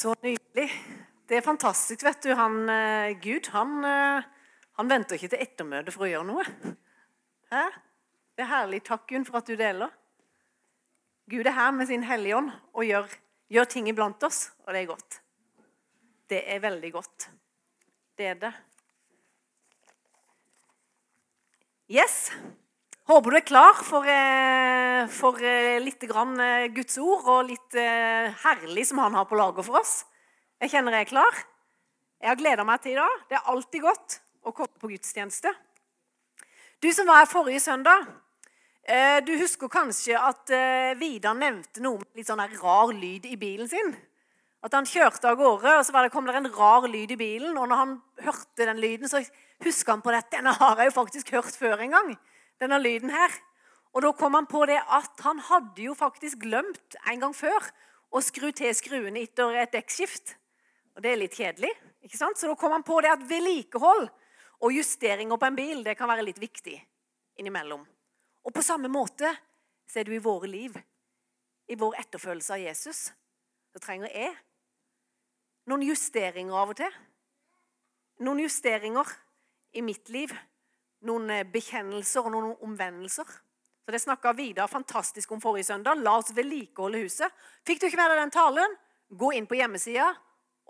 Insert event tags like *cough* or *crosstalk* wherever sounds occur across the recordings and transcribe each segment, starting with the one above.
Så nydelig. Det er fantastisk, vet du. Han, eh, Gud han, eh, han venter ikke til ettermøtet for å gjøre noe. Hæ? Det er herlig. Takk, Gunn, for at du deler. Gud er her med sin Hellige Ånd og gjør, gjør ting iblant oss, og det er godt. Det er veldig godt. Det er det. Yes. Håper du er klar for, eh, for eh, litt grann eh, Guds ord og litt herlig som han har på lager for oss. Jeg kjenner jeg er klar. Jeg har gleda meg til i dag. Det er alltid godt å komme på gudstjeneste. Du som var her forrige søndag, du husker kanskje at Vidar nevnte noe med litt sånn rar lyd i bilen sin. At han kjørte av gårde, og så kom det en rar lyd i bilen. Og når han hørte den lyden, så huska han på det. Denne har jeg jo faktisk hørt før en gang denne lyden her. Og da kom han på det at han hadde jo faktisk glemt en gang før å skru til skruene etter et dekkskift. Og det er litt kjedelig. ikke sant? Så da kom han på det at vedlikehold og justeringer på en bil det kan være litt viktig innimellom. Og på samme måte så er du i våre liv, i vår etterfølelse av Jesus. Så trenger jeg noen justeringer av og til. Noen justeringer i mitt liv noen eh, bekjennelser og noen omvendelser. Så Det snakka Vidar fantastisk om forrige søndag. La oss vedlikeholde huset. Fikk du ikke med deg den talen, gå inn på hjemmesida,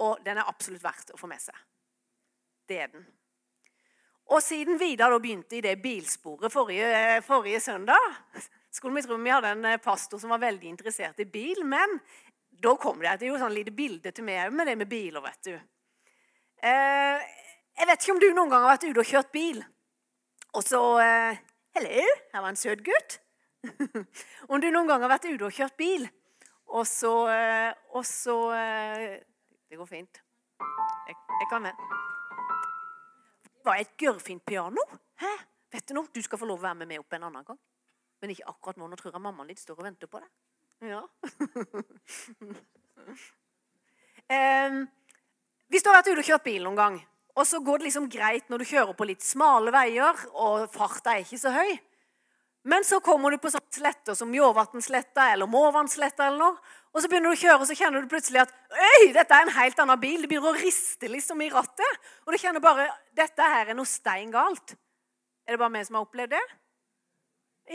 og den er absolutt verdt å få med seg. Det er den. Og siden Vidar da begynte i det bilsporet forrige, eh, forrige søndag *laughs* Skulle vi tro vi hadde en eh, pastor som var veldig interessert i bil, men da kom det et sånn lite bilde til meg med det med biler, vet du. jeg vet ikke om du noen gang har vært ute og kjørt bil. Og så eh, Hello, her var en søt gutt. *laughs* Om du noen gang har vært ute og kjørt bil, og så, eh, og så eh, Det går fint. Jeg, jeg kan med. Det var et gørrfint piano. Hæ? Vet du noe? Du skal få lov å være med meg opp en annen gang. Men ikke akkurat nå. Nå tror jeg mammaen din står og venter på deg. Ja. *laughs* um, hvis du har vært ute og kjørt bil noen gang, og så går det liksom greit når du kjører på litt smale veier, og farta er ikke så høy. Men så kommer du på sånne sletter som Jåvatnsletta eller Måvannsletta, eller noe, og så begynner du å kjøre, og så kjenner du plutselig at Øy, dette er en helt annen bil. Det begynner å riste liksom i rattet. Og du kjenner bare dette her er noe stein galt. Er det bare vi som har opplevd det?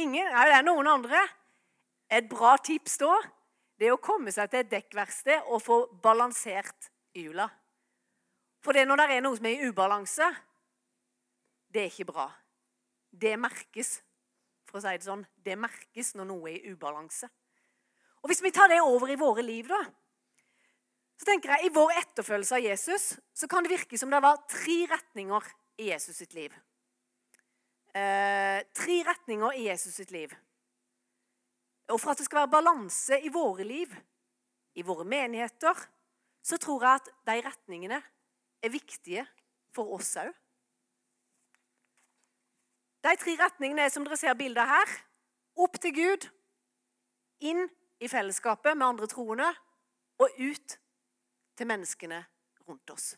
Ingen? Nei, det er noen andre. Et bra tips da det er å komme seg til et dekkverksted og få balansert hjula. For det når det er noe som er i ubalanse, det er ikke bra. Det merkes, for å si det sånn. Det merkes når noe er i ubalanse. Og Hvis vi tar det over i våre liv, da, så tenker jeg I vår etterfølgelse av Jesus så kan det virke som det var tre retninger i Jesus sitt liv. Eh, tre retninger i Jesus sitt liv. Og for at det skal være balanse i våre liv, i våre menigheter, så tror jeg at de retningene er viktige for oss òg. De tre retningene er som dere ser bildet her. Opp til Gud, inn i fellesskapet med andre troende og ut til menneskene rundt oss.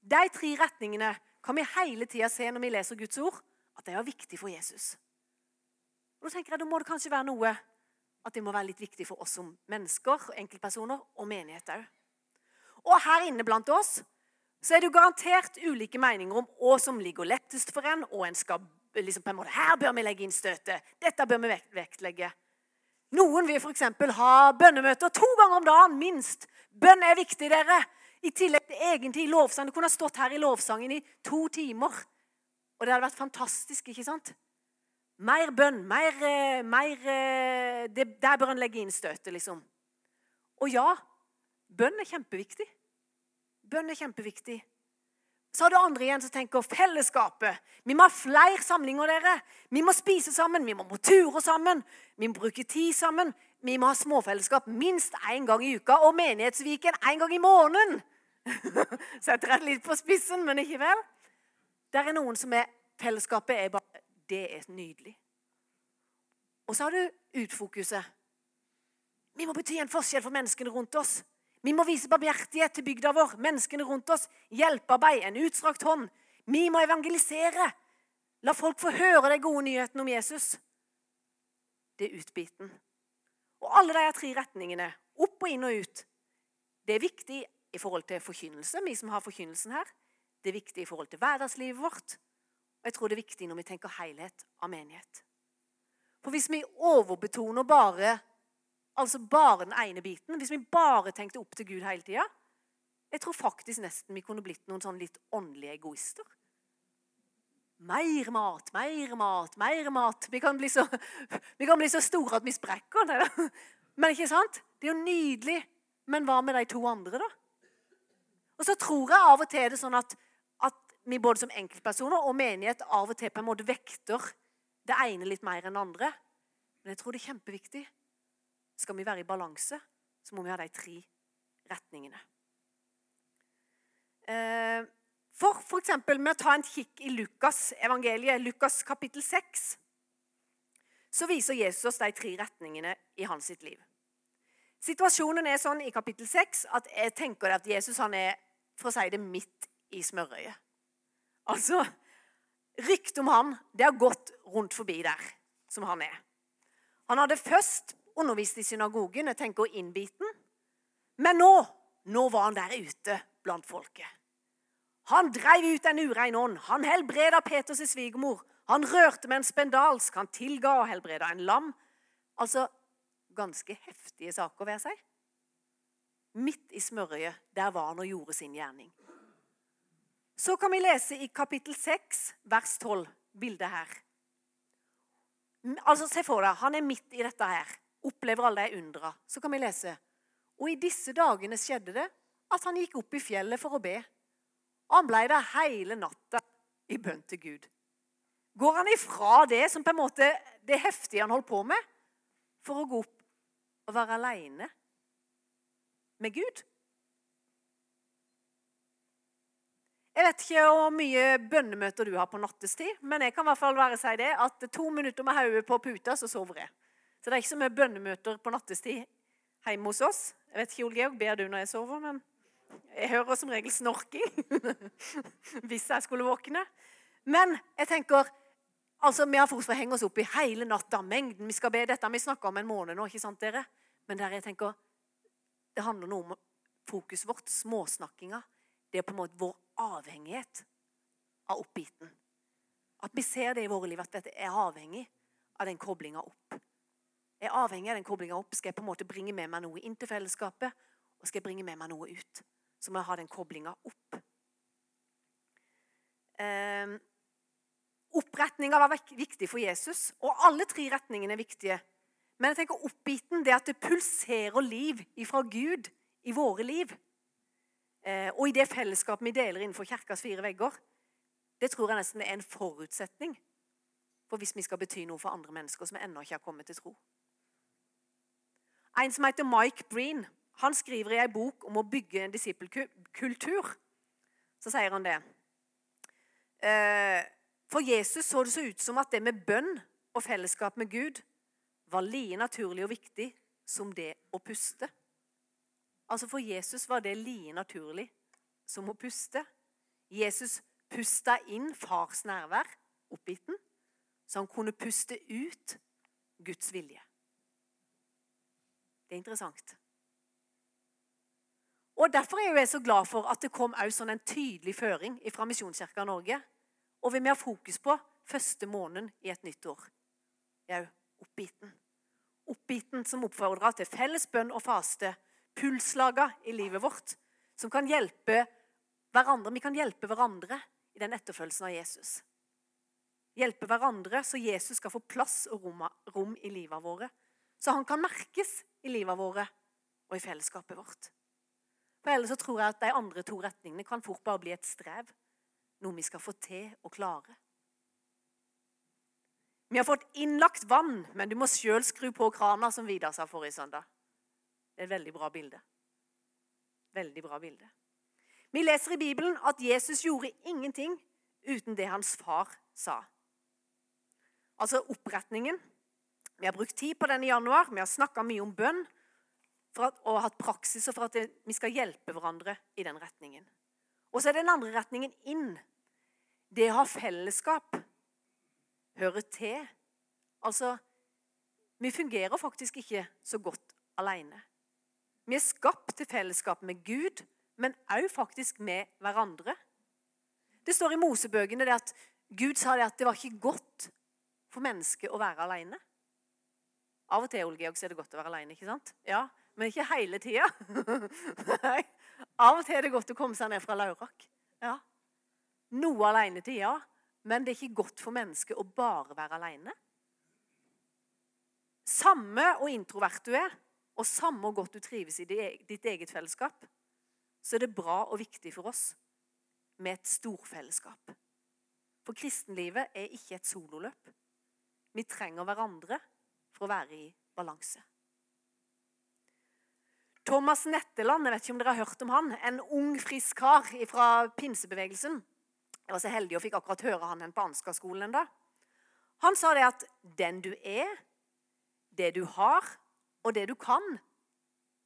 De tre retningene kan vi hele tida se når vi leser Guds ord, at de er viktige for Jesus. Og Da tenker jeg, da må det kanskje være noe at det må være litt viktig for oss som mennesker, enkeltpersoner og menighet òg. Og her inne blant oss så er det jo garantert ulike meninger om hva som ligger lettest for en, og en skal liksom på en måte, Her bør vi legge inn støtet. Dette bør vi vektlegge. Noen vil f.eks. ha bønnemøter to ganger om dagen, minst. Bønn er viktig, dere. I tillegg til egentlig lovsang. Du kunne ha stått her i lovsangen i to timer. Og det hadde vært fantastisk, ikke sant? Mer bønn. Mer, eh, mer eh, det, Der bør en legge inn støtet, liksom. Og ja, bønn er kjempeviktig. Bønn er kjempeviktig. Så har du andre igjen som tenker fellesskapet. Vi må ha flere samlinger, dere. Vi må spise sammen, vi må på turer sammen, vi må bruke tid sammen. Vi må ha småfellesskap minst én gang i uka, og Menighetsviken én gang i måneden. *laughs* Setter jeg litt på spissen, men ikke vel? Der er noen som er Fellesskapet er bare Det er nydelig. Og så har du utfokuset. Vi må bety en forskjell for menneskene rundt oss. Vi må vise barmhjertighet til bygda vår, menneskene rundt oss. Hjelpearbeid, en utstrakt hånd. Vi må evangelisere. La folk få høre de gode nyhetene om Jesus. Det er utbiten. Og alle de tre retningene, opp og inn og ut, det er viktig i forhold til forkynnelse, vi som har forkynnelsen her. Det er viktig i forhold til hverdagslivet vårt. Og jeg tror det er viktig når vi tenker helhet av menighet. For hvis vi overbetoner bare, altså bare den ene biten, hvis vi bare tenkte opp til Gud hele tida, jeg tror faktisk nesten vi kunne blitt noen sånn litt åndelige egoister. Mer mat, mer mat, mer mat. Vi kan bli så, *laughs* kan bli så store at vi sprekker. Det. Men ikke sant? Det er jo nydelig. Men hva med de to andre, da? Og så tror jeg av og til er det sånn at, at vi både som enkeltpersoner og menighet av og til på en måte vekter det ene litt mer enn det andre. Men jeg tror det er kjempeviktig. Skal vi være i balanse, så må vi ha de tre retningene. Eh, for f.eks. med å ta en kikk i Lukas evangeliet, Lukas kapittel 6, så viser Jesus de tre retningene i hans sitt liv. Situasjonen er sånn i kapittel 6 at jeg tenker at Jesus han er for å si det midt i smørøyet. Altså, Ryktet om han det har gått rundt forbi der som han er. Han hadde først undervist i synagogen, jeg tenker innbiten. Men nå, nå var han der ute blant folket. Han dreiv ut en urein ånd. Han helbreda Peters svigermor. Han rørte med en spendalsk. Han tilga og helbreda en lam. Altså ganske heftige saker, vil jeg si. Midt i smørøyet, der var han og gjorde sin gjerning. Så kan vi lese i kapittel 6, vers 12, bildet her. Altså, Se for deg, han er midt i dette her, opplever alle de undra. Så kan vi lese. Og i disse dagene skjedde det at han gikk opp i fjellet for å be. Og han ble der hele natta i bønn til Gud. Går han ifra det som på en måte det heftige han holdt på med, for å gå opp og være aleine med Gud? Jeg vet ikke hvor mye bønnemøter du har på nattestid, men jeg kan i hvert fall bare si det, at to minutter med hodet på puta, så sover jeg. Så det er ikke så mye bønnemøter på nattestid hjemme hos oss. Jeg vet ikke, Ole Georg, ber du når jeg sover? men... Jeg hører som regel snorking *laughs* hvis jeg skulle våkne. Men jeg tenker altså Vi har fortsatt henge oss opp i hele natta. Mengden vi skal be. Dette vi snakka om en måned nå. ikke sant dere? Men der jeg tenker, det handler noe om fokuset vårt, småsnakkinga. Det er på en måte vår avhengighet av oppbiten. At vi ser det i våre liv, at dette er avhengig av den koblinga opp. Jeg er avhengig av den koblinga opp. Skal jeg på en måte bringe med meg noe inn til fellesskapet, og skal jeg bringe med meg noe ut? så må jeg ha den koblinga opp. Eh, Oppretninga var viktig for Jesus, og alle tre retningene er viktige. Men jeg tenker oppbiten det at det pulserer liv ifra Gud i våre liv. Eh, og i det fellesskapet vi deler innenfor kirkas fire vegger. Det tror jeg nesten er en forutsetning for hvis vi skal bety noe for andre mennesker som ennå ikke har kommet til tro. En som heter Mike Breen, han skriver i ei bok om å bygge en disippelkultur. Så sier han det. Eh, for Jesus så det så ut som at det med bønn og fellesskap med Gud var like naturlig og viktig som det å puste. Altså For Jesus var det like naturlig som å puste. Jesus pusta inn fars nærvær, oppgitt så han kunne puste ut Guds vilje. Det er interessant. Og Derfor er jeg så glad for at det kom sånn en tydelig føring fra Misjonskirka Norge. Og vi må ha fokus på første måneden i et nytt år. Det er jo oppbiten. Oppbiten som oppfordrer til felles bønn og faste. Pulslaga i livet vårt som kan hjelpe hverandre. Vi kan hjelpe hverandre i den etterfølgelsen av Jesus. Hjelpe hverandre så Jesus skal få plass og rom i livet våre. Så han kan merkes i livet våre og i fellesskapet vårt. For ellers så tror jeg at de andre to retningene kan fort bare bli et strev. Noe vi skal få til å klare. Vi har fått innlagt vann, men du må sjøl skru på krana, som Vidar sa forrige søndag. Det er et veldig bra bilde. Veldig bra bilde. Vi leser i Bibelen at Jesus gjorde ingenting uten det hans far sa. Altså oppretningen. Vi har brukt tid på den i januar. Vi har snakka mye om bønn at, og hatt praksiser for at vi skal hjelpe hverandre i den retningen. Og så er den andre retningen inn. Det å ha fellesskap. hører til. Altså Vi fungerer faktisk ikke så godt alene. Vi er skapt til fellesskap med Gud, men òg faktisk med hverandre. Det står i Mosebøkene at Gud sa det at det var ikke godt for mennesket å være alene. Av og til Ole Georg, så er det godt å være alene, ikke sant? Ja, Men ikke hele tida. *laughs* Av og til er det godt å komme seg ned fra Laurak. Ja. Noe alenetid, ja. Men det er ikke godt for mennesket å bare være alene. Samme og introvert du er, og samme og godt du trives i ditt eget fellesskap, så er det bra og viktig for oss med et storfellesskap. For kristenlivet er ikke et sololøp. Vi trenger hverandre for å være i balanse. Thomas Netteland, jeg vet ikke om dere har hørt om han, en ung, frisk kar fra pinsebevegelsen. Jeg var så heldig og fikk akkurat høre han på Ansgar-skolen enda. Han sa det at den du er, det du har, og det du kan,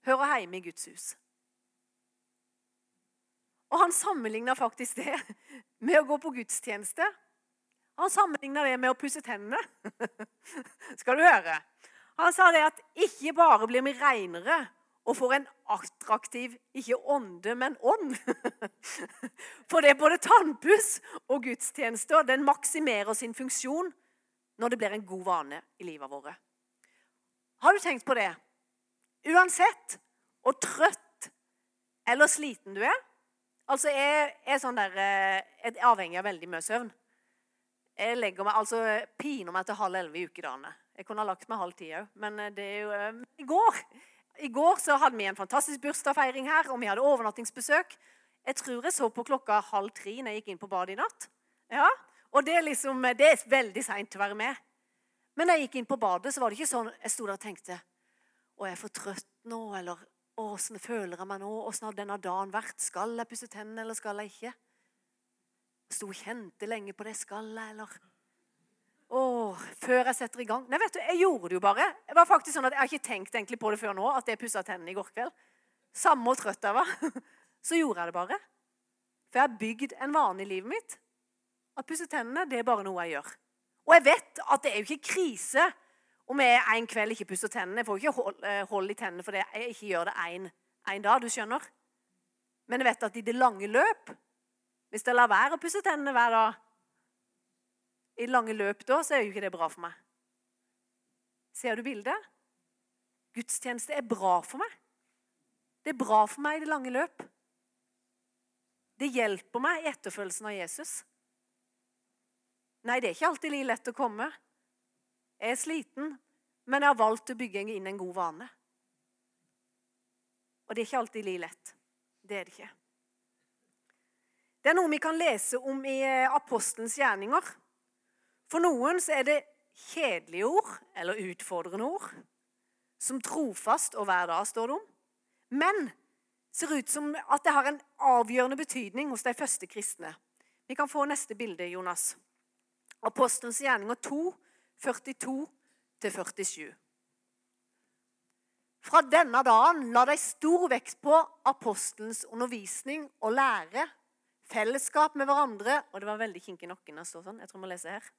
hører hjemme i Guds hus. Og han sammenligna faktisk det med å gå på gudstjeneste. Han sammenligna det med å pusse tennene. *laughs* Skal du høre? Han sa det at ikke bare blir vi reinere og får en attraktiv ikke ånde, men ånd. *laughs* For det er både tannpuss og gudstjenester. Den maksimerer sin funksjon når det blir en god vane i livet vårt. Har du tenkt på det? Uansett hvor trøtt eller sliten du er Altså, jeg er sånn der, eh, jeg er avhengig av veldig mye søvn. Jeg legger meg, altså, piner meg til halv elleve i ukedagene. Jeg kunne ha lagt meg halv ti òg, men eh, det er jo eh, I går i går så hadde vi en fantastisk bursdagsfeiring her, og vi hadde overnattingsbesøk. Jeg tror jeg så på klokka halv tre når jeg gikk inn på badet i natt. Ja, Og det er, liksom, det er veldig seint til å være med. Men da jeg gikk inn på badet, så var det ikke sånn jeg sto der og tenkte Å, jeg er for trøtt nå, eller Åssen føler jeg meg nå? Åssen har denne dagen vært? Skal jeg pusse tennene, eller skal jeg ikke? Sto og kjente lenge på det. skallet, eller? Åh, før jeg setter i gang. Nei, vet du, Jeg gjorde det jo bare. Det var faktisk sånn at Jeg har ikke tenkt egentlig på det før nå, at jeg pussa tennene i går kveld. Samme hvor trøtt jeg var. *laughs* Så gjorde jeg det bare. For jeg har bygd en vane i livet mitt. At pusse tennene det er bare noe jeg gjør. Og jeg vet at det er jo ikke krise om jeg en kveld ikke pusser tennene. Jeg får ikke hold, eh, hold i tennene fordi jeg ikke gjør det én dag. du skjønner. Men jeg vet at i det lange løp, hvis jeg lar være å pusse tennene hver dag I lange løp da, så er jo ikke det bra for meg. Ser du bildet? Gudstjeneste er bra for meg. Det er bra for meg i det lange løp. Det hjelper meg i etterfølgelsen av Jesus. Nei, det er ikke alltid like lett å komme. Jeg er sliten, men jeg har valgt å bygge inn en god vane. Og det er ikke alltid like lett. Det er det ikke. Det er noe vi kan lese om i eh, apostelens gjerninger. For noen så er det kjedelige ord, eller utfordrende ord, som trofast og hver dag, står det om. Men ser ut som at det har en avgjørende betydning hos de første kristne. Vi kan få neste bilde, Jonas. Apostelens gjerninger 2, 42 47. Fra denne dagen la de stor vekt på apostelens undervisning og lære, fellesskap med hverandre Og det var veldig kink i nakken. Sånn. Jeg tror vi må lese her.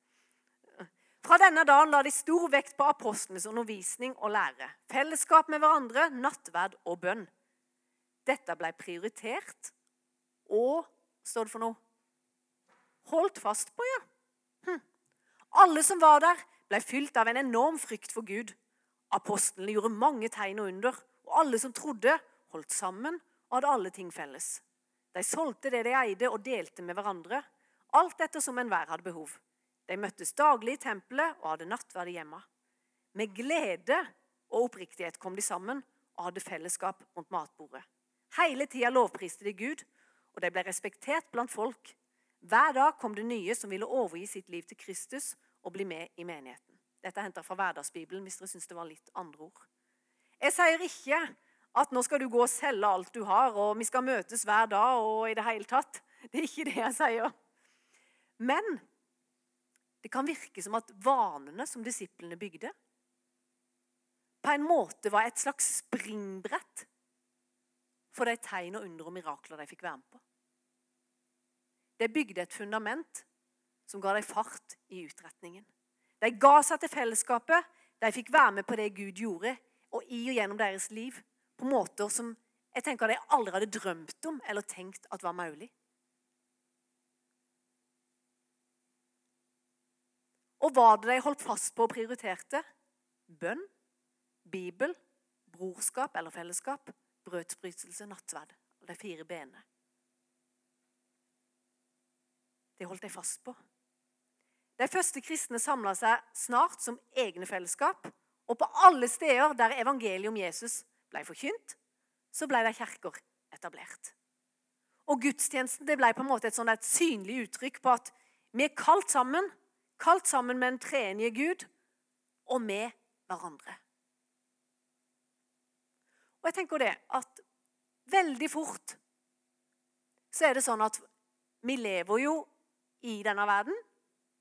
Fra denne dagen la de stor vekt på apostlenes undervisning og lære, fellesskap med hverandre, nattverd og bønn. Dette ble prioritert og Står det for noe? Holdt fast på, ja. Hm. Alle som var der, ble fylt av en enorm frykt for Gud. Apostlene gjorde mange tegn og under, og alle som trodde, holdt sammen og hadde alle ting felles. De solgte det de eide, og delte med hverandre, alt etter som enhver hadde behov. De møttes daglig i tempelet og hadde nattverd hjemme. Med glede og oppriktighet kom de sammen og hadde fellesskap rundt matbordet. Hele tida lovpriste de Gud, og de ble respektert blant folk. Hver dag kom det nye som ville overgi sitt liv til Kristus og bli med i menigheten. Dette er henta fra Hverdagsbibelen hvis dere syns det var litt andre ord. Jeg sier ikke at nå skal du gå og selge alt du har, og vi skal møtes hver dag og i det hele tatt. *laughs* Det er ikke det jeg sier. Men det kan virke som at vanene som disiplene bygde, på en måte var et slags springbrett for de tegn og under og mirakler de fikk være med på. De bygde et fundament som ga dem fart i utretningen. De ga seg til fellesskapet. De fikk være med på det Gud gjorde, og i og gjennom deres liv på måter som jeg tenker at jeg aldri hadde drømt om eller tenkt at var mulig. Og hva det de holdt fast på og prioriterte? Bønn, Bibel, brorskap eller fellesskap, brødsbrytelse, nattverd. De fire benene. Det holdt de fast på. De første kristne samla seg snart som egne fellesskap. Og på alle steder der evangeliet om Jesus ble forkynt, så ble det kirker etablert. Og gudstjenesten det ble på en måte et, sånt, et synlig uttrykk på at vi er kalt sammen, kalt sammen med en treenige Gud, og med hverandre. Og jeg tenker det at veldig fort så er det sånn at vi lever jo i denne verden,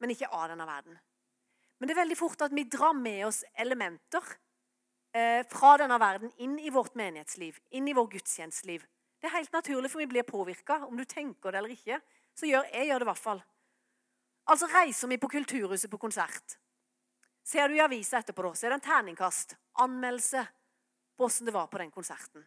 men ikke av denne verden. Men det er veldig fort at vi drar med oss elementer fra denne verden inn i vårt menighetsliv, inn i vår gudstjenesteliv. Det er helt naturlig, for vi blir påvirka. Om du tenker det eller ikke, så gjør jeg gjør det i hvert fall. Altså Reiser vi på Kulturhuset på konsert, ser du i avisa etterpå, da, så er det en terningkast, anmeldelse, på åssen det var på den konserten.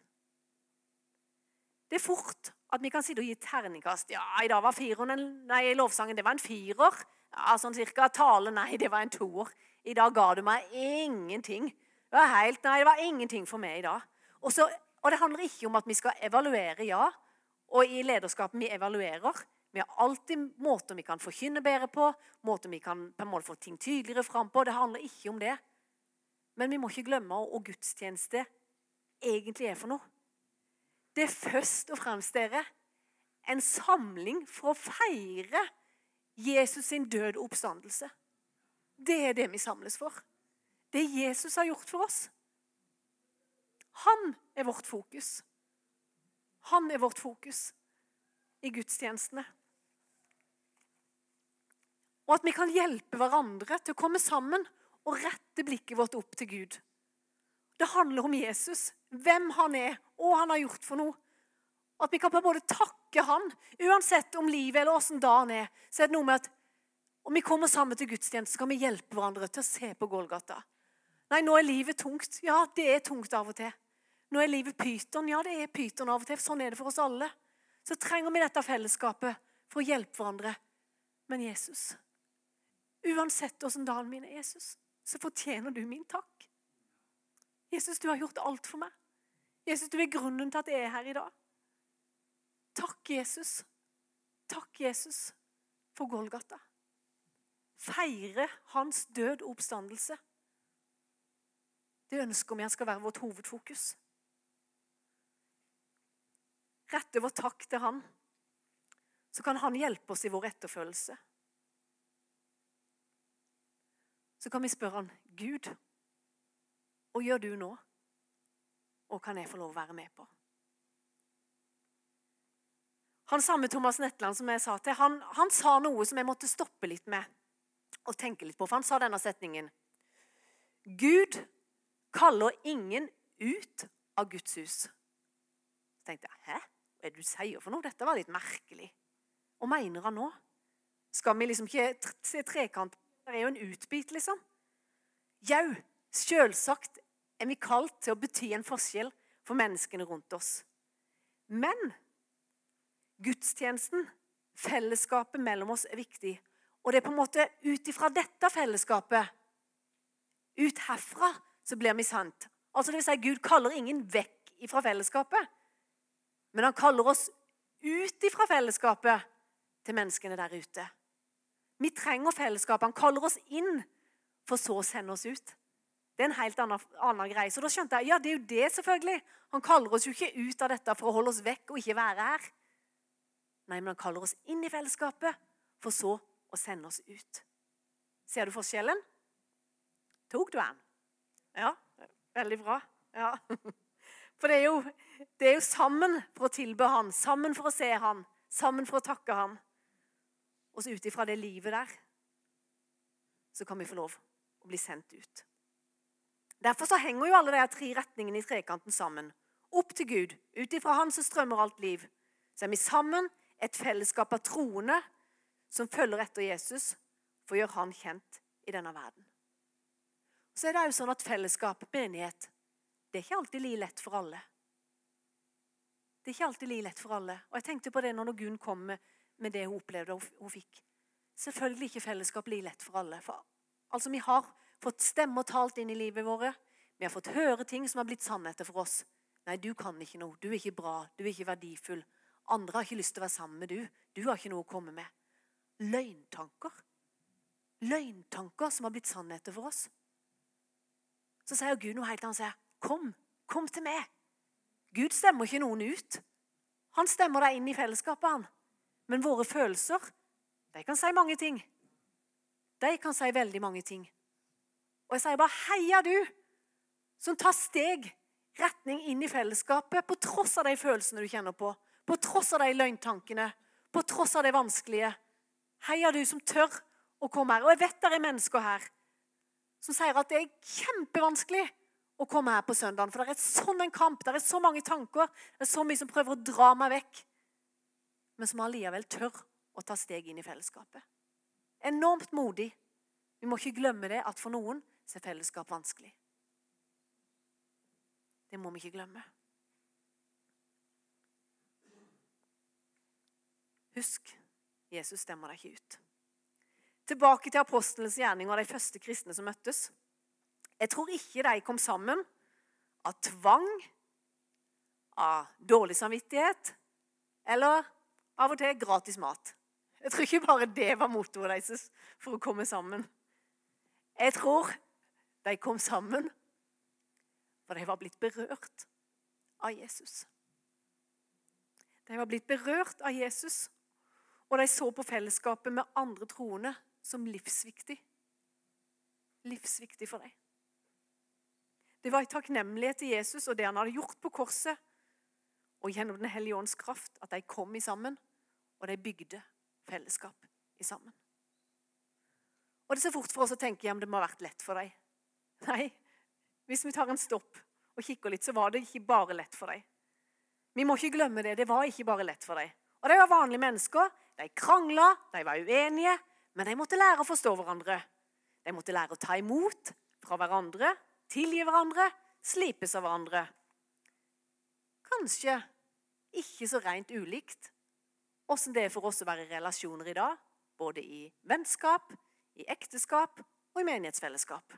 Det er fort at vi kan sitte og gi terningkast. Ja, i dag var firen, nei, lovsangen det var en firer. Ja, sånn cirka. Tale, nei, det var en toer. I dag ga du meg ingenting. Det var helt, nei, det var ingenting for meg i dag. Også, og det handler ikke om at vi skal evaluere, ja. Og i lederskapet vi evaluerer. Vi har alltid måter vi kan forkynne bedre på, måter vi kan på en måte få ting tydeligere fram på. Det handler ikke om det. Men vi må ikke glemme hva gudstjeneste egentlig er for noe. Det er først og fremst dere, en samling for å feire Jesus sin død og oppstandelse. Det er det vi samles for. Det Jesus har gjort for oss. Han er vårt fokus. Han er vårt fokus i gudstjenestene. Og at vi kan hjelpe hverandre til å komme sammen og rette blikket vårt opp til Gud. Det handler om Jesus hvem han er, og hva han har gjort for noe. At vi kan på både takke han, uansett om livet eller åssen dagen er. Så er det noe med at om vi kommer sammen til gudstjeneste, så kan vi hjelpe hverandre til å se på Golgata. Nei, nå er livet tungt. Ja, det er tungt av og til. Nå er livet pyton. Ja, det er pyton av og til. Sånn er det for oss alle. Så trenger vi dette fellesskapet for å hjelpe hverandre. Men Jesus, uansett åssen dagen min er, Jesus, så fortjener du min takk. Jesus, du har gjort alt for meg. Jesus, du er grunnen til at jeg er her i dag. Takk, Jesus. Takk, Jesus, for Golgata. Feire hans død oppstandelse. Det ønsker vi skal være vårt hovedfokus. Rette vår takk til han, så kan han hjelpe oss i vår etterfølgelse. Så kan vi spørre han, Gud, hva gjør du nå? Og kan jeg få lov å være med på? Han samme Thomas Netland som jeg sa til, han, han sa noe som jeg måtte stoppe litt med og tenke litt på. For han sa denne setningen. Gud kaller ingen ut av Guds hus. Så tenkte jeg, hæ? Hva er det du sier for noe? Dette var litt merkelig. Hva mener han nå? Skal vi liksom ikke se trekant? Det er jo en utbit, liksom. Jau, selvsagt er vi kalt til å bety en forskjell for menneskene rundt oss. Men gudstjenesten, fellesskapet mellom oss, er viktig. Og det er på en måte ut ifra dette fellesskapet, ut herfra, så blir vi sant. Altså det vil si, Gud kaller ingen vekk ifra fellesskapet, men han kaller oss ut ifra fellesskapet til menneskene der ute. Vi trenger fellesskapet. Han kaller oss inn, for så å sende oss ut. Det er en helt annen, annen, greie. Så da skjønte jeg ja, det er jo det, selvfølgelig. Han kaller oss jo ikke ut av dette for å holde oss vekk og ikke være her. Nei, men han kaller oss inn i fellesskapet, for så å sende oss ut. Ser du forskjellen? Tok du den? Ja, veldig bra. Ja. For det er, jo, det er jo sammen for å tilbe Han, sammen for å se Han, sammen for å takke Han. Og så ut ifra det livet der så kan vi få lov å bli sendt ut. Derfor så henger jo alle de tre retningene i trekanten sammen. Opp til Gud. Ut ifra Han så strømmer alt liv. Så er vi sammen, et fellesskap av troende som følger etter Jesus, for å gjøre Han kjent i denne verden. Så er det jo sånn at fellesskap, menighet, det er ikke alltid like lett for alle. Det er ikke alltid like lett for alle. Og jeg tenkte på det når Gunn kom med, med det hun opplevde og hun fikk. Selvfølgelig ikke fellesskap like lett for alle. For, altså, Vi har fått stemmer talt inn i livet våre. Vi har fått høre ting som har blitt sannheter for oss. Nei, du kan ikke noe. Du er ikke bra. Du er ikke verdifull. Andre har ikke lyst til å være sammen med du. Du har ikke noe å komme med. Løgntanker. Løgntanker som har blitt sannheter for oss. Så sier Gud noe helt annet. Han sier, 'Kom, kom til meg.' Gud stemmer ikke noen ut. Han stemmer deg inn i fellesskapet, han. Men våre følelser, de kan si mange ting. De kan si veldig mange ting. Og jeg sier bare 'heia du', som tar steg retning inn i fellesskapet på tross av de følelsene du kjenner på, på tross av de løgntankene, på tross av det vanskelige. Heia du som tør å komme her. Og jeg vet det er mennesker her som sier at det er kjempevanskelig å komme her på søndagen. For det er sånn en kamp, det er så mange tanker, det er så mye som prøver å dra meg vekk. Men som allikevel tør å ta steg inn i fellesskapet. Enormt modig. Vi må ikke glemme det at for noen så er fellesskap vanskelig. Det må vi ikke glemme. Husk, Jesus stemmer deg ikke ut. Tilbake til apostlenes gjerning og de første kristne som møttes. Jeg tror ikke de kom sammen av tvang, av dårlig samvittighet eller av og til gratis mat. Jeg tror ikke bare det var motoret deres for å komme sammen. Jeg tror de kom sammen for de var blitt berørt av Jesus. De var blitt berørt av Jesus, og de så på fellesskapet med andre troende som livsviktig. Livsviktig for deg. Det var i takknemlighet til Jesus og det han hadde gjort på korset, og gjennom Den hellige ånds kraft, at de kom i sammen, og de bygde fellesskap i sammen. Og Det er så fort for oss å tenke ja, det må ha vært lett for dem. Nei, hvis vi tar en stopp og kikker litt, så var det ikke bare lett for dem. Vi må ikke glemme det. Det var ikke bare lett for dem. Og de var vanlige mennesker. De krangla, de var uenige, men de måtte lære å forstå hverandre. De måtte lære å ta imot fra hverandre, tilgi hverandre, slipes av hverandre. Kanskje ikke så rent ulikt åssen det er for oss å være i relasjoner i dag, både i vennskap, i ekteskap og i menighetsfellesskap.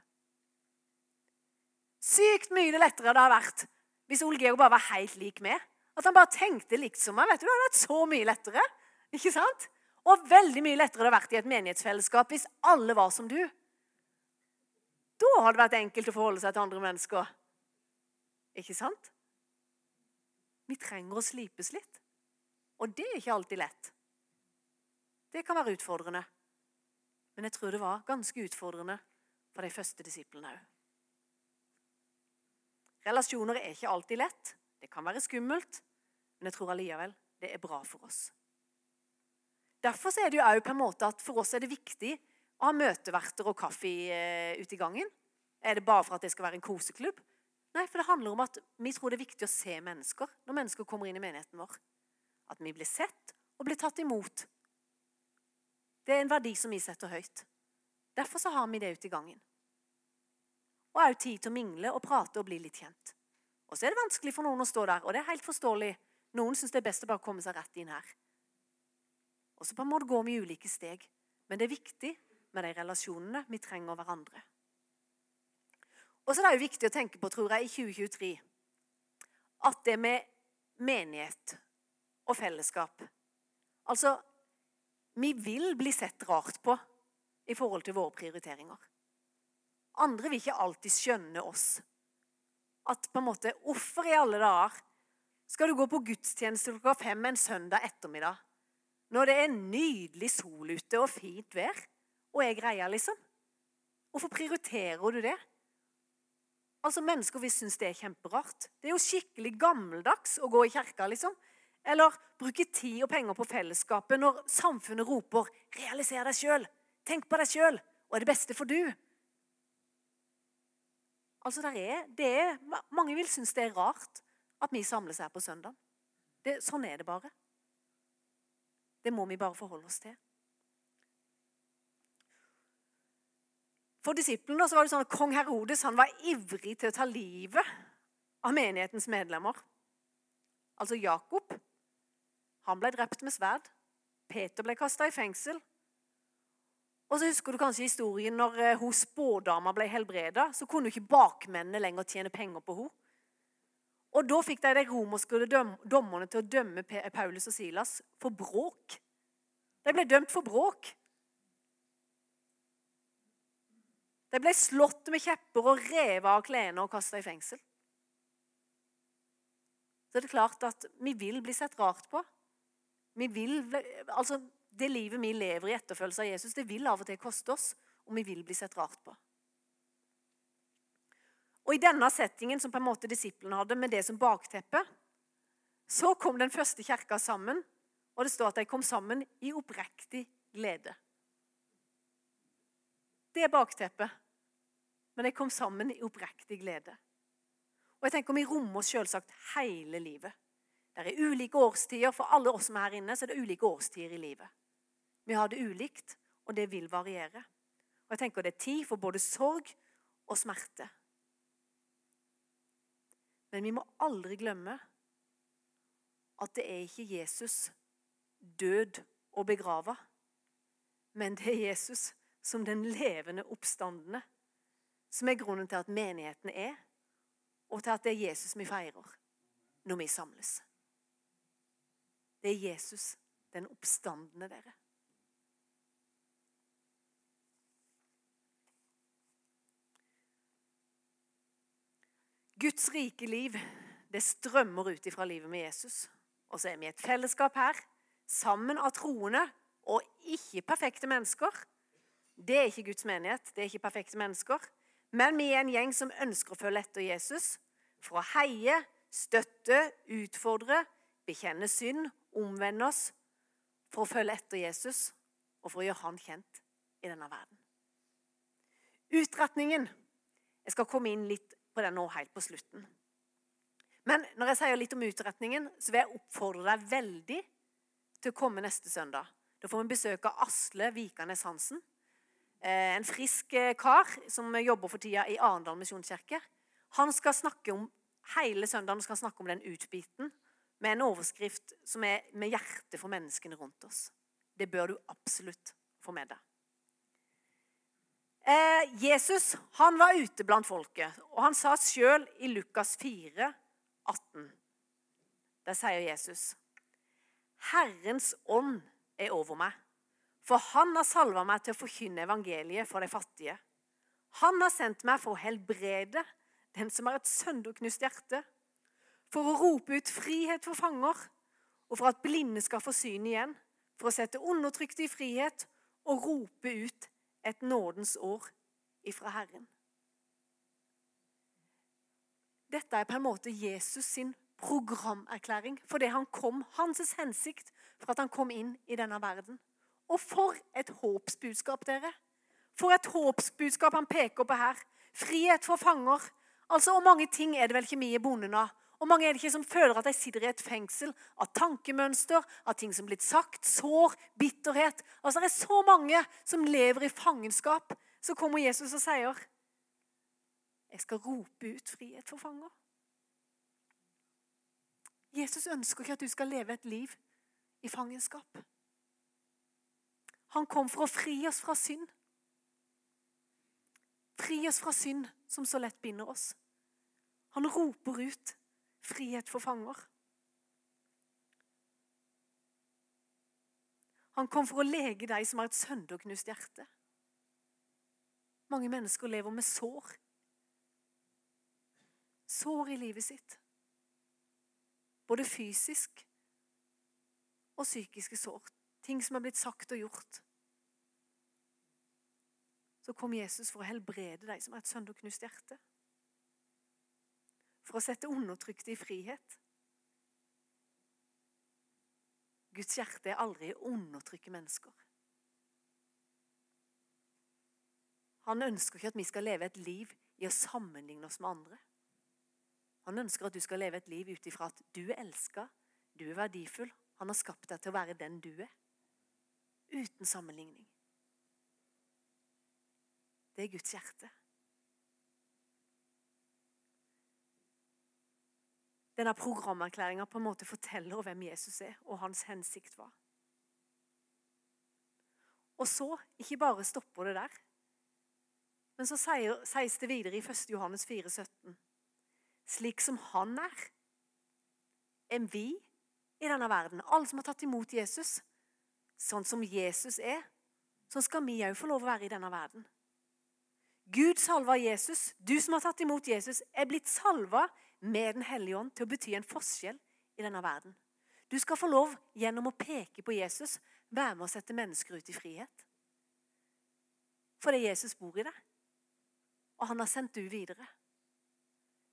Sykt mye lettere det har vært hvis Ole Georg bare var helt lik meg. At han bare tenkte likt som meg. vet du, Det hadde vært så mye lettere. Ikke sant? Og veldig mye lettere det hadde vært i et menighetsfellesskap hvis alle var som du. Da hadde det vært enkelt å forholde seg til andre mennesker. Ikke sant? Vi trenger å slipes litt. Og det er ikke alltid lett. Det kan være utfordrende. Men jeg tror det var ganske utfordrende for de første disiplene òg. Relasjoner er ikke alltid lett. Det kan være skummelt, men jeg tror allikevel det er bra for oss. Derfor er det jo på en måte at for oss er det viktig å ha møteverter og kaffe eh, ute i gangen. Er det bare for at det skal være en koseklubb? Nei, for det handler om at vi tror det er viktig å se mennesker når mennesker kommer inn i menigheten vår. At vi blir sett og blir tatt imot. Det er en verdi som vi setter høyt. Derfor så har vi det ute i gangen og òg tid til å mingle og prate og bli litt kjent. Og så er det vanskelig for noen å stå der, og det er helt forståelig. Noen syns det er best å bare komme seg rett inn her. Og så på en måte går vi ulike steg. Men det er viktig med de relasjonene vi trenger hverandre. Og så er det jo viktig å tenke på, tror jeg, i 2023 at det med menighet og fellesskap Altså, vi vil bli sett rart på i forhold til våre prioriteringer. Andre vil ikke alltid skjønne oss. At på en måte Hvorfor i alle dager skal du gå på gudstjeneste klokka fem en søndag ettermiddag når det er nydelig sol ute og fint vær, og jeg greier, liksom? Hvorfor prioriterer du det? Altså, Mennesker vil synes det er kjemperart. Det er jo skikkelig gammeldags å gå i kirka, liksom. Eller bruke tid og penger på fellesskapet når samfunnet roper 'realiser deg sjøl', 'tenk på deg sjøl', og er det beste for du'. Altså, er, er, mange vil synes det er rart at vi samles her på søndag. Det, sånn er det bare. Det må vi bare forholde oss til. For disiplene var det sånn at Kong Herodes var ivrig til å ta livet av menighetens medlemmer. altså Jakob, han ble drept med sverd. Peter ble kasta i fengsel. Og så husker du kanskje historien når eh, hun spådama ble helbreda. Så kunne jo ikke bakmennene lenger tjene penger på henne. Og da fikk de de romerske dommerne til å dømme Paulus og Silas for bråk. De ble dømt for bråk. De ble slått med kjepper og revet av klærne og kasta i fengsel. Så er det klart at vi vil bli sett rart på. Vi vil, altså Det livet vi lever i etterfølgelse av Jesus, det vil av og til koste oss, og vi vil bli sett rart på. Og I denne settingen som på en måte disiplene hadde, med det som bakteppe, så kom den første kirka sammen, og det står at de kom sammen i oppriktig glede. Det er bakteppet. Men de kom sammen i oppriktig glede. Og jeg tenker Vi rommer oss selvsagt hele livet. Det er ulike årstider. For alle oss som er her inne, så er det ulike årstider i livet. Vi har det ulikt, og det vil variere. Og jeg tenker Det er tid for både sorg og smerte. Men vi må aldri glemme at det er ikke Jesus død og begrava, men det er Jesus som den levende oppstandende, som er grunnen til at menigheten er, og til at det er Jesus vi feirer når vi samles. Det er Jesus, den oppstandende, dere. Guds rike liv det strømmer ut ifra livet med Jesus. Og så er vi et fellesskap her, sammen av troende og ikke perfekte mennesker. Det er ikke Guds menighet, det er ikke perfekte mennesker. Men vi er en gjeng som ønsker å følge etter Jesus for å heie, støtte, utfordre, bekjenne synd omvende oss for å følge etter Jesus og for å gjøre han kjent i denne verden. Utretningen Jeg skal komme inn litt den nå helt på slutten. Men når jeg sier litt om utretningen, så vil jeg oppfordre deg veldig til å komme neste søndag. Da får vi besøk av Asle Vikanes Hansen. Eh, en frisk eh, kar som jobber for tida i Arendal misjonskirke. Han skal snakke om hele søndagen skal snakke om den utbiten med en overskrift som er med hjertet for menneskene rundt oss. Det bør du absolutt få med deg. Eh, Jesus han var ute blant folket, og han sa sjøl i Lukas 4, 18 Der sier Jesus Herrens ånd er over meg, for han har salva meg til å forkynne evangeliet for de fattige. Han har sendt meg for å helbrede den som har et sønderknust hjerte, for å rope ut frihet for fanger, og for at blinde skal få syn igjen, for å sette undertrykte i frihet og rope ut et nådens år ifra Herren. Dette er på en måte Jesus sin programerklæring for det han kom, hans hensikt for at han kom inn i denne verden. Og for et håpsbudskap, dere! For et håpsbudskap han peker på her. Frihet for fanger. Altså, Hvor mange ting er det vel ikke vi er bonden av og mange er det ikke som føler at de sitter i et fengsel av tankemønster, av ting som er blitt sagt, sår, bitterhet. Altså, Det er så mange som lever i fangenskap. Så kommer Jesus og sier, 'Jeg skal rope ut frihet for fanger'. Jesus ønsker ikke at du skal leve et liv i fangenskap. Han kom for å fri oss fra synd. Fri oss fra synd som så lett binder oss. Han roper ut frihet for fanger. Han kom for å lege deg som har et sønderknust hjerte. Mange mennesker lever med sår. Sår i livet sitt. Både fysisk og psykiske sår. Ting som er blitt sagt og gjort. Så kom Jesus for å helbrede deg som har et sønderknust hjerte for å sette undertrykte i frihet. Guds hjerte er aldri å undertrykke mennesker. Han ønsker ikke at vi skal leve et liv i å sammenligne oss med andre. Han ønsker at du skal leve et liv ut ifra at du er elska, du er verdifull. Han har skapt deg til å være den du er. Uten sammenligning. Det er Guds hjerte. Denne programerklæringa på en måte forteller hvem Jesus er, og hans hensikt var. Og så ikke bare stopper det der, men så sies det videre i 1. Johannes 4, 17. Slik som han er, er vi i denne verden. Alle som har tatt imot Jesus. Sånn som Jesus er, sånn skal vi òg få lov å være i denne verden. Gud salva Jesus. Du som har tatt imot Jesus, er blitt salva med Den hellige ånd til å bety en forskjell i denne verden. Du skal få lov, gjennom å peke på Jesus, være med å sette mennesker ut i frihet. Fordi Jesus bor i deg, og han har sendt du videre.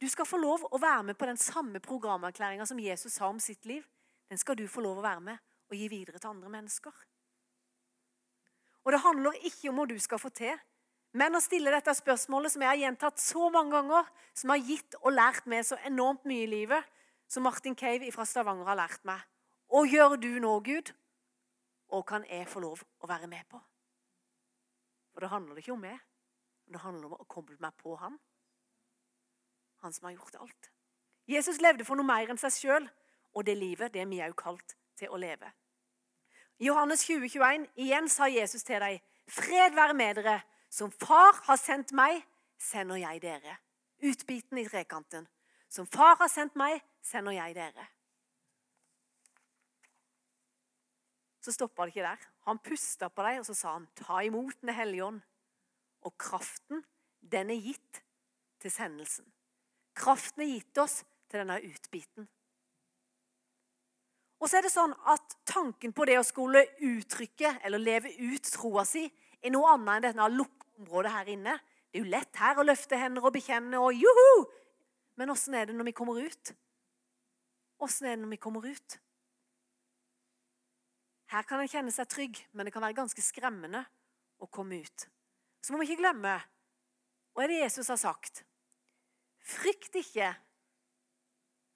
Du skal få lov å være med på den samme programerklæringa som Jesus sa om sitt liv. Den skal du få lov å være med og gi videre til andre mennesker. Og Det handler ikke om hva du skal få til, men å stille dette spørsmålet som jeg har gjentatt så mange ganger, som har gitt og lært meg så enormt mye i livet, som Martin Cave fra Stavanger har lært meg. Hva gjør du nå, Gud? Og kan jeg få lov å være med på? For det handler ikke om meg, det handler om å koble meg på han. Han som har gjort alt. Jesus levde for noe mer enn seg sjøl, og det livet det er vi òg kalt til å leve. I Johannes 20, 21, igjen sa Jesus til dem, fred være med dere. Som far har sendt meg, sender jeg dere. Utbiten i trekanten. Som far har sendt meg, sender jeg dere. Så stoppa det ikke der. Han pusta på dem, og så sa han, ta imot Den hellige ånd. Og kraften, den er gitt til sendelsen. Kraften er gitt oss til denne utbiten. Og så er det sånn at Tanken på det å skulle uttrykke eller leve ut troa si er noe annet enn dette lukkeområdet her inne. Det er jo lett her å løfte hender og bekjenne og juhu! Men åssen er det når vi kommer ut? Åssen er det når vi kommer ut? Her kan en kjenne seg trygg, men det kan være ganske skremmende å komme ut. Så må vi ikke glemme hva er det Jesus har sagt? Frykt ikke,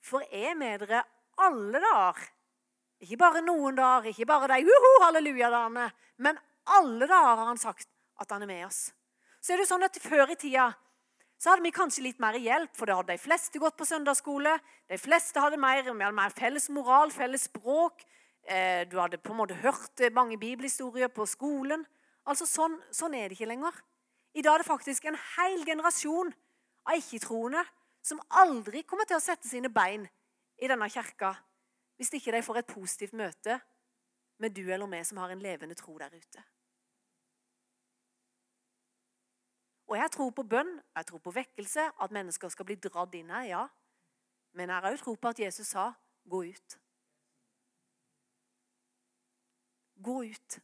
for jeg er med dere alle dager. Ikke bare noen dager, ikke bare de juhu, halleluja-dagene, men alle dager har han sagt at han er med oss. Så er det sånn at Før i tida så hadde vi kanskje litt mer hjelp, for da hadde de fleste gått på søndagsskole. De fleste hadde mer, hadde mer felles moral, felles språk. Eh, du hadde på en måte hørt mange bibelhistorier på skolen. Altså, sånn, sånn er det ikke lenger. I dag er det faktisk en hel generasjon av ikke-troende som aldri kommer til å sette sine bein i denne kirka hvis ikke de får et positivt møte med du eller meg som har en levende tro der ute. Og jeg tror på bønn, jeg tror på vekkelse, at mennesker skal bli dratt inn her, ja. Men jeg har òg tro på at Jesus sa 'gå ut'. Gå ut.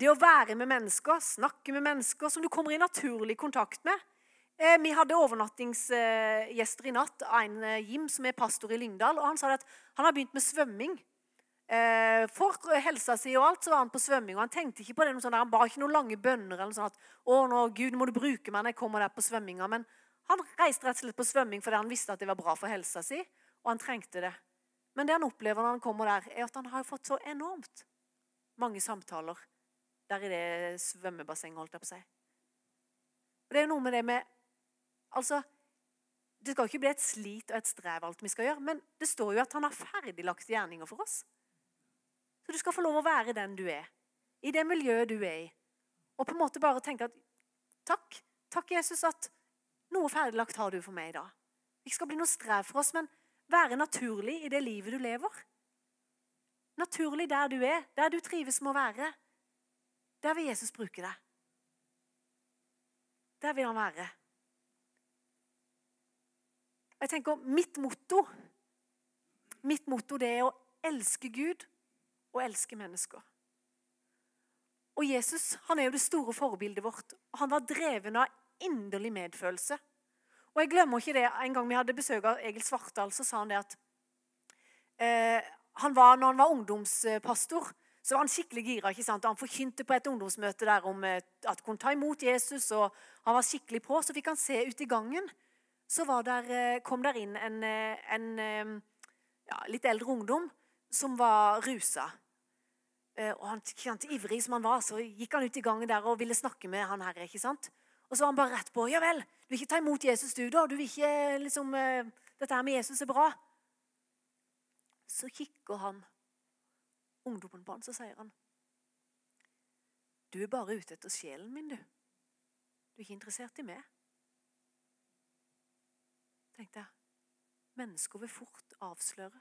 Det å være med mennesker, snakke med mennesker som du kommer i naturlig kontakt med. Eh, vi hadde overnattingsgjester i natt av en eh, Jim som er pastor i Lyngdal. og Han sa at han har begynt med svømming. Eh, for helsa si og alt så var han på svømming. og Han tenkte ikke på det, sånn han ba ikke noen lange bønner. eller sånn at, å nå, Gud, må du bruke meg når jeg kommer der på svømminga. Men han reiste rett og slett på svømming fordi han visste at det var bra for helsa si. Og han trengte det. Men det han opplever når han kommer der, er at han har fått så enormt mange samtaler der i det svømmebassenget, holdt jeg på å si. Og det er noe med det med Altså, det skal jo ikke bli et slit og et strev, alt vi skal gjøre, men det står jo at han har ferdiglagt gjerninger for oss. Så du skal få lov å være den du er, i det miljøet du er i. Og på en måte bare tenke at takk, takk, Jesus, at noe ferdiglagt har du for meg i dag. Ikke skal bli noe strev for oss, men være naturlig i det livet du lever. Naturlig der du er, der du trives med å være. Der vil Jesus bruke deg. Der vil han være. Jeg tenker Mitt motto mitt motto det er å elske Gud og elske mennesker. Og Jesus han er jo det store forbildet vårt. Han var dreven av inderlig medfølelse. Og jeg glemmer ikke det, En gang vi hadde besøk av Egil Svartdal, så sa han det at eh, han var, når han var ungdomspastor, så var han skikkelig gira. ikke sant? Han forkynte på et ungdomsmøte der om at at kunne ta imot Jesus. og Han var skikkelig på. Så fikk han se ut i gangen. Så der, eh, kom der inn en, eh, en ja, litt eldre ungdom som var rusa. Eh, og han, han, ivrig som han var, så gikk han ut i gangen der og ville snakke med han her. ikke sant? Og så var han bare rett på. 'Ja vel, Du vil ikke ta imot Jesus, du, da. Du vil ikke liksom eh, Dette her med Jesus er bra. Så kikker han ungdommen på han, så sier han Du er bare ute etter sjelen min, du. Du er ikke interessert i meg. Tenkte jeg. Mennesker vil fort avsløre.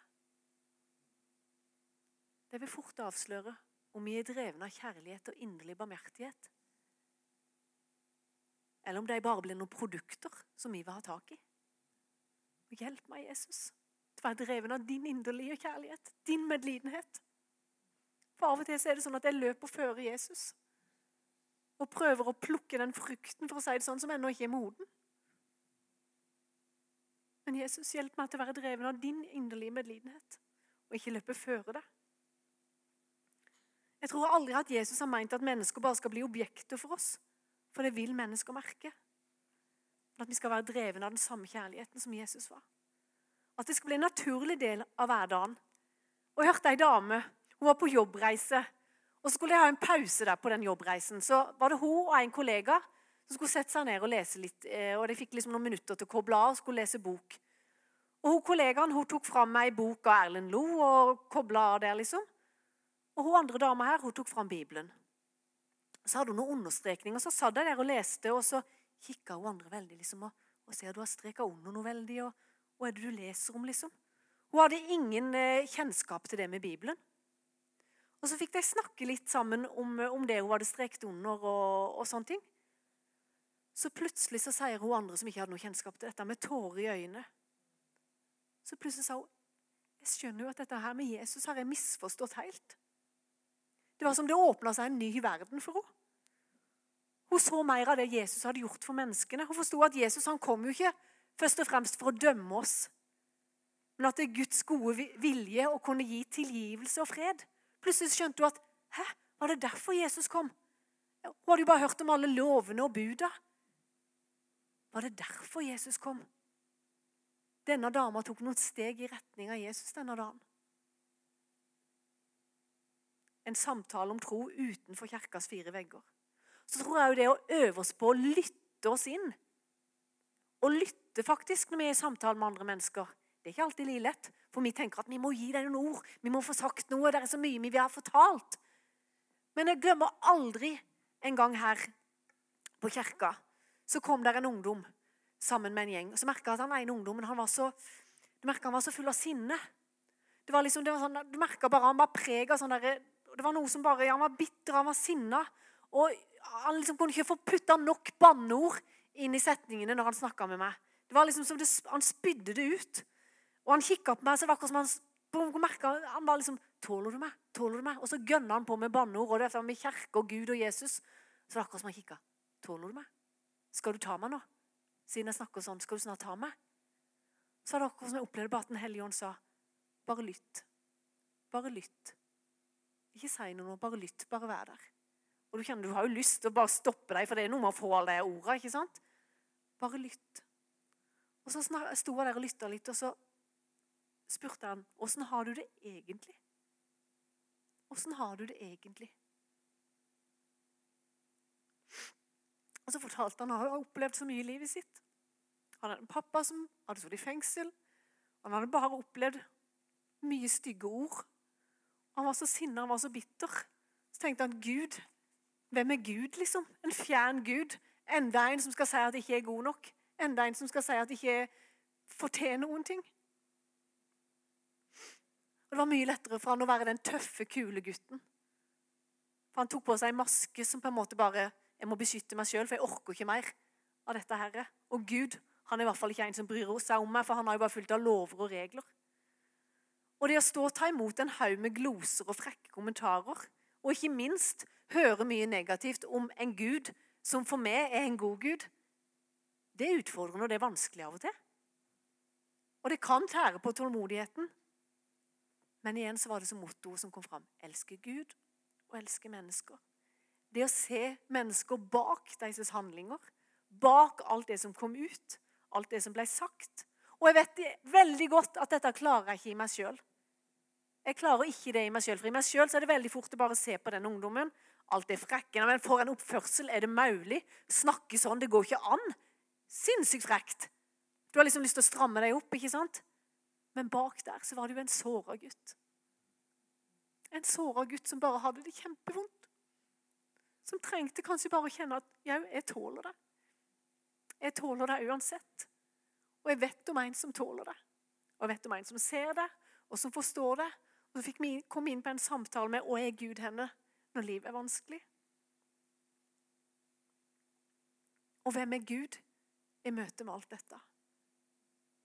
Det vil fort avsløre om vi er drevne av kjærlighet og inderlig barmhjertighet. Eller om de bare blir noen produkter som vi vil ha tak i. Hjelp meg, Jesus, til å være dreven av din inderlige kjærlighet, din medlidenhet. For av og til er det sånn at jeg løper før Jesus og prøver å plukke den frukten, for å si det sånn, som ennå ikke er moden. Men Jesus, hjelp meg til å være dreven av din inderlige medlidenhet, og ikke løpe føre det. Jeg tror aldri at Jesus har meint at mennesker bare skal bli objekter for oss. For det vil mennesker merke. At vi skal være dreven av den samme kjærligheten som Jesus var. At det skal bli en naturlig del av hverdagen. Og Jeg hørte ei dame hun var på jobbreise. og Så skulle jeg ha en pause der på den jobbreisen. Så var det hun og en kollega som skulle sette seg ned og lese litt. Eh, og De fikk liksom noen minutter til å koble av og skulle lese bok. Og hun Kollegaen hun tok fram ei bok av Erlend Lo og kobla av der. liksom. Og hun andre dama her hun tok fram Bibelen. Så hadde hun noen understrekninger. Så satt jeg der og leste, og så kikka hun andre veldig. liksom, og, og ser du har streka under noe veldig. og Hva er det du leser om, liksom? Hun hadde ingen eh, kjennskap til det med Bibelen. Og så fikk de snakke litt sammen om, om det hun hadde strekt under. og, og sånne ting. Så plutselig så sier hun andre som ikke hadde noe kjennskap til dette, med tårer i øynene Så plutselig sa hun jeg skjønner jo at dette her med Jesus har jeg misforstått helt. Det var som det åpna seg en ny verden for henne. Hun så mer av det Jesus hadde gjort for menneskene. Hun forsto at Jesus han kom jo ikke først og fremst for å dømme oss, men at det er Guds gode vilje å kunne gi tilgivelse og fred. Plutselig skjønte hun at Hæ, var det derfor Jesus kom? Hun hadde jo bare hørt om alle lovene og buda. Var det derfor Jesus kom? Denne dama tok noen steg i retning av Jesus denne dagen en samtale om tro utenfor kirkas fire vegger. Så tror jeg jo det å øve oss på å lytte oss inn Å lytte faktisk når vi er i samtale med andre mennesker. Det er ikke alltid like lett, for vi tenker at vi må gi deg noen ord. Vi må få sagt noe. Det er så mye vi vil ha fortalt. Men jeg glemmer aldri en gang her på kirka så kom der en ungdom sammen med en gjeng. Og så merka jeg at han ene ungdommen han var så, du han var så full av sinne. Det var liksom, det var sånn, Du merka bare han var preg av sånn derre det var noe som bare, Han var bitter, han var sinna. Og han liksom kunne ikke få putta nok banneord inn i setningene når han snakka med meg. Det var liksom som det, Han spydde det ut. Og han kikka på meg, så det var akkurat som han merket, han var liksom 'Tåler du meg?' Tåler du meg? Og så gønna han på med banneord. Og det var med kjerke og Gud og Jesus. Så det var akkurat som han kikka. 'Tåler du meg? Skal du ta meg nå?' Siden jeg snakker sånn, skal du snart ta meg? Så var det akkurat som jeg opplevde bare at Den hellige ånd sa, 'Bare lytt. Bare lytt.' Ikke si noe, bare lytt. Bare vær der. Og du kjenner du har jo lyst til å bare stoppe deg, for det er noe med å få alle de ordene. ikke sant? Bare lytt. Og så sto jeg der og lytta litt, og så spurte han åssen har du det egentlig? Åssen har du det egentlig? Og så fortalte han at han hadde opplevd så mye i livet sitt. Han hadde en pappa som hadde sittet i fengsel. Han hadde bare opplevd mye stygge ord han var så sinna, han var så bitter. Så tenkte han Gud, hvem er Gud, liksom? En fjern Gud. Enda en som skal si at jeg ikke er god nok. Enda en som skal si at jeg ikke fortjener noen ting. Og Det var mye lettere for han å være den tøffe, kule gutten. For Han tok på seg en maske som på en måte bare Jeg må beskytte meg sjøl, for jeg orker ikke mer av dette. herre. Og Gud han er i hvert fall ikke en som bryr seg om meg, for han har jo bare fulgt av lover og regler. Og det å stå og ta imot en haug med gloser og frekke kommentarer, og ikke minst høre mye negativt om en gud som for meg er en god gud, det er utfordrende, og det er vanskelig av og til. Og det kan tære på tålmodigheten. Men igjen så var det som mottoet som kom fram. Elske Gud og elske mennesker. Det å se mennesker bak deres handlinger, bak alt det som kom ut, alt det som ble sagt. Og jeg vet veldig godt at dette klarer jeg ikke i meg sjøl. Jeg klarer ikke det i meg sjøl. For i meg sjøl er det veldig fort å bare se på den ungdommen. Alt er frekken. Men for en oppførsel er det mulig. Snakke sånn, det går ikke an. sinnssykt frekt. Du har liksom lyst til å stramme deg opp, ikke sant? Men bak der så var det jo en såra gutt. En såra gutt som bare hadde det kjempevondt. Som trengte kanskje bare å kjenne at 'jau, jeg tåler det. Jeg tåler det uansett. Og jeg vet om en som tåler det. Og jeg vet om en som ser det, og som forstår det. Og så fikk vi komme inn på en samtale med 'Å, er Gud henne når livet er vanskelig. Og hvem er Gud i møte med alt dette?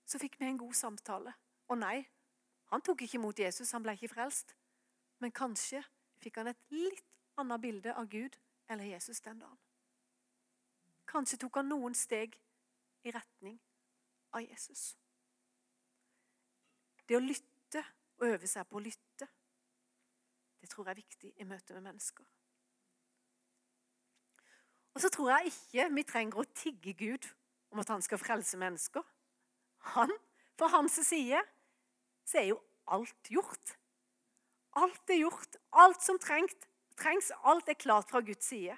Så fikk vi en god samtale. Og nei, han tok ikke imot Jesus, han ble ikke frelst. Men kanskje fikk han et litt annet bilde av Gud eller Jesus den dagen. Kanskje tok han noen steg i retning av Jesus. Det å lytte og øve seg på å lytte, det tror jeg er viktig i møte med mennesker. Og så tror jeg ikke vi trenger å tigge Gud om at han skal frelse mennesker. Han, Fra hans side så er jo alt gjort. Alt er gjort. Alt som trengt, trengs. Alt er klart fra Guds side.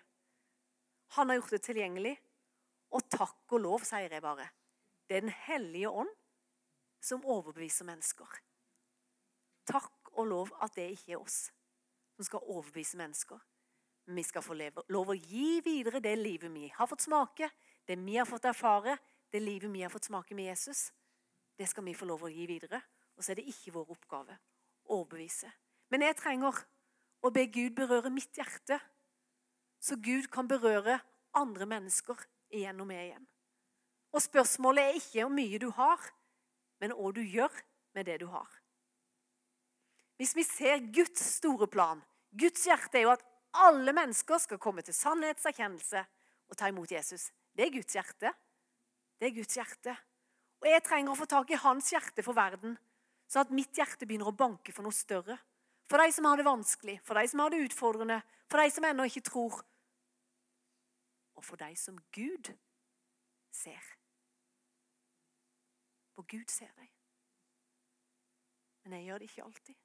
Han har gjort det tilgjengelig. Og takk og lov, sier jeg bare. Det er Den hellige ånd som overbeviser mennesker. Takk og lov at det ikke er oss som skal overbevise mennesker. Men vi skal få leve, lov å gi videre det livet vi har fått smake, det vi har fått erfare, det livet vi har fått smake med Jesus. Det skal vi få lov å gi videre. Og så er det ikke vår oppgave å overbevise. Men jeg trenger å be Gud berøre mitt hjerte, så Gud kan berøre andre mennesker igjen og med igjen. Og spørsmålet er ikke hvor mye du har, men hva du gjør med det du har. Hvis vi ser Guds store plan Guds hjerte er jo at alle mennesker skal komme til sannhetserkjennelse og ta imot Jesus. Det er Guds hjerte. Det er Guds hjerte. Og jeg trenger å få tak i hans hjerte for verden, sånn at mitt hjerte begynner å banke for noe større. For de som har det vanskelig, for de som har det utfordrende, for de som ennå ikke tror. Og for de som Gud ser. For Gud ser deg. Men jeg gjør det ikke alltid.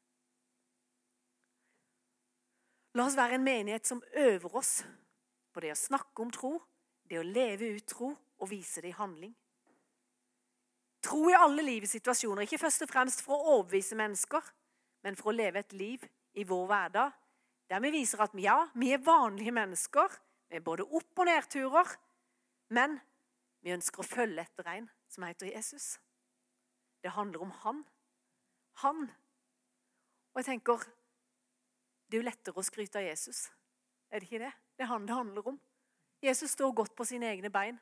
La oss være en menighet som øver oss på det å snakke om tro, det å leve ut tro og vise det i handling. Tro i alle livets situasjoner, ikke først og fremst for å overbevise mennesker, men for å leve et liv i vår hverdag der vi viser at ja, vi er vanlige mennesker med både opp- og nedturer, men vi ønsker å følge etter en som heter Jesus. Det handler om han. Han. Og jeg tenker Det er jo lettere å skryte av Jesus. Er det ikke det? Det er han det handler om. Jesus står godt på sine egne bein.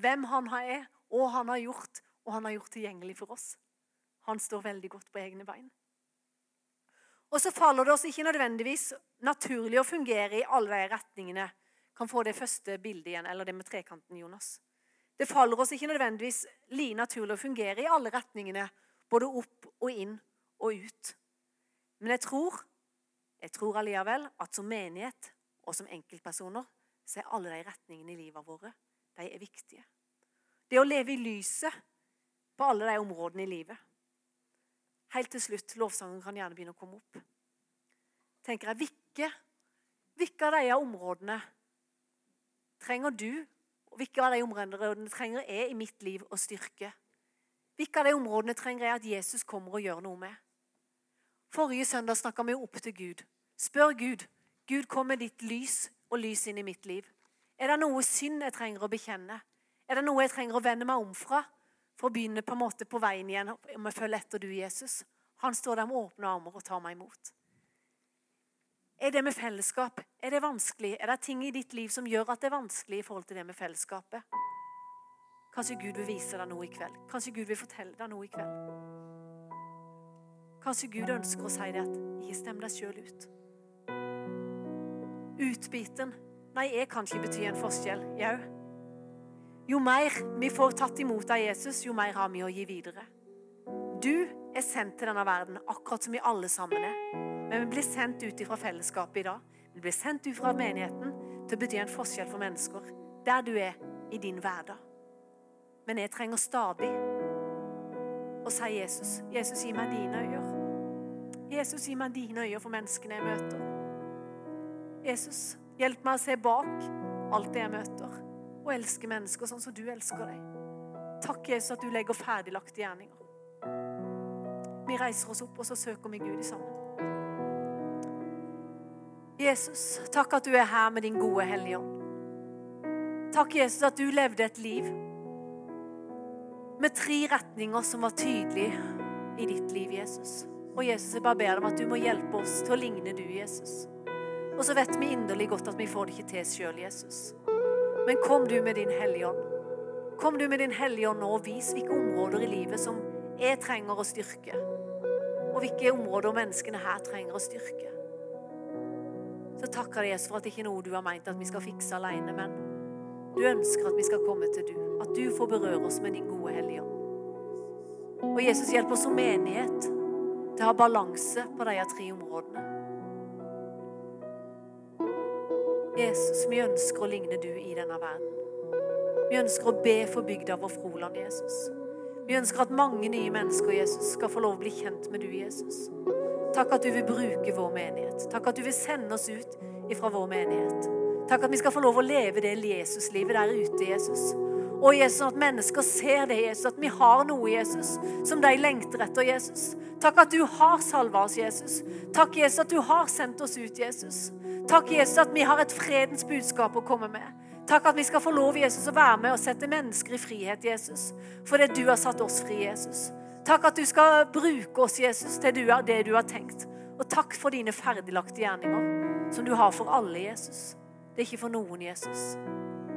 Hvem han er, og han har gjort, og han har gjort tilgjengelig for oss. Han står veldig godt på egne bein. Og så faller det oss ikke nødvendigvis naturlig å fungere i alle de retningene. Kan få det første bildet igjen, eller det med trekanten, Jonas. Det faller oss ikke nødvendigvis like naturlig å fungere i alle retningene, både opp og inn og ut. Men jeg tror, jeg tror allikevel at som menighet og som enkeltpersoner så er alle de retningene i livet våre de er viktige. Det å leve i lyset på alle de områdene i livet. Helt til slutt, lovsangen kan gjerne begynne å komme opp. Tenker jeg, hvilke av disse områdene trenger du, og hvilke av de områdene trenger jeg i mitt liv å styrke? Hvilke av de områdene trenger jeg at Jesus kommer og gjør noe med? Forrige søndag snakka vi opp til Gud. Spør Gud. Gud, kom med ditt lys og lys inn i mitt liv. Er det noe synd jeg trenger å bekjenne? Er det noe jeg trenger å vende meg om fra? for å begynne på en måte på veien igjen om jeg følger etter du, Jesus. Han står der med åpne armer og tar meg imot. Er det med fellesskap? Er det vanskelig? Er det ting i ditt liv som gjør at det er vanskelig i forhold til det med fellesskapet? Kanskje Gud vil vise deg noe i kveld. Kanskje Gud vil fortelle deg noe i kveld. Kanskje Gud ønsker å si det at ikke stem deg sjøl ut. Utbiten. Nei, jeg kan ikke bety en forskjell. Jau. Jo mer vi får tatt imot av Jesus, jo mer har vi å gi videre. Du er sendt til denne verden, akkurat som vi alle sammen er. Men vi blir sendt ut fra fellesskapet i dag. Vi blir sendt ut fra menigheten til å bety en forskjell for mennesker der du er i din hverdag. Men jeg trenger stadig å si Jesus. Jesus, gi meg dine øyne. Jesus, gi meg dine øyne for menneskene jeg møter. Jesus, hjelp meg å se bak alt det jeg møter og elske mennesker sånn som du elsker dem. Takk, Jesus, at du legger ferdiglagte gjerninger. Vi reiser oss opp, og så søker vi Gud i sammen. Jesus, takk at du er her med din gode Hellige Ånd. Takk, Jesus, at du levde et liv med tre retninger som var tydelige i ditt liv, Jesus. Og Jesus, jeg bare ber deg om at du må hjelpe oss til å ligne du, Jesus. Og så vet vi inderlig godt at vi får det ikke til sjøl, Jesus. Men kom du med din Hellige Ånd. Kom du med din Hellige Ånd nå og vis hvilke områder i livet som jeg trenger å styrke. Og hvilke områder menneskene her trenger å styrke. Så takker jeg Jesus for at det ikke er noe du har meint at vi skal fikse alene, men du ønsker at vi skal komme til du. At du får berøre oss med din gode Hellige Ånd. Og Jesus, hjelp oss som menighet til å ha balanse på de tre områdene. Jesus, vi ønsker å ligne du i denne verden. Vi ønsker å be for bygda vår Froland, Jesus. Vi ønsker at mange nye mennesker Jesus, skal få lov å bli kjent med du, Jesus. Takk at du vil bruke vår menighet. Takk at du vil sende oss ut ifra vår menighet. Takk at vi skal få lov å leve det Jesuslivet der ute, Jesus. Og Jesus, at mennesker ser det, Jesus, at vi har noe, Jesus, som de lengter etter, Jesus. Takk at du har salva oss, Jesus. Takk, Jesus, at du har sendt oss ut, Jesus. Takk, Jesus, at vi har et fredens budskap å komme med. Takk at vi skal få lov, Jesus, å være med og sette mennesker i frihet, Jesus. Fordi du har satt oss fri, Jesus. Takk at du skal bruke oss, Jesus, til du er det du har tenkt. Og takk for dine ferdiglagte gjerninger, som du har for alle, Jesus. Det er ikke for noen, Jesus,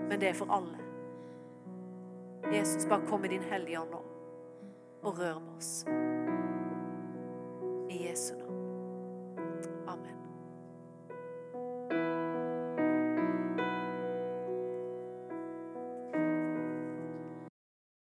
men det er for alle. Jesus, bare kom med din Hellige Ånd nå og rør med oss. I Jesu navn.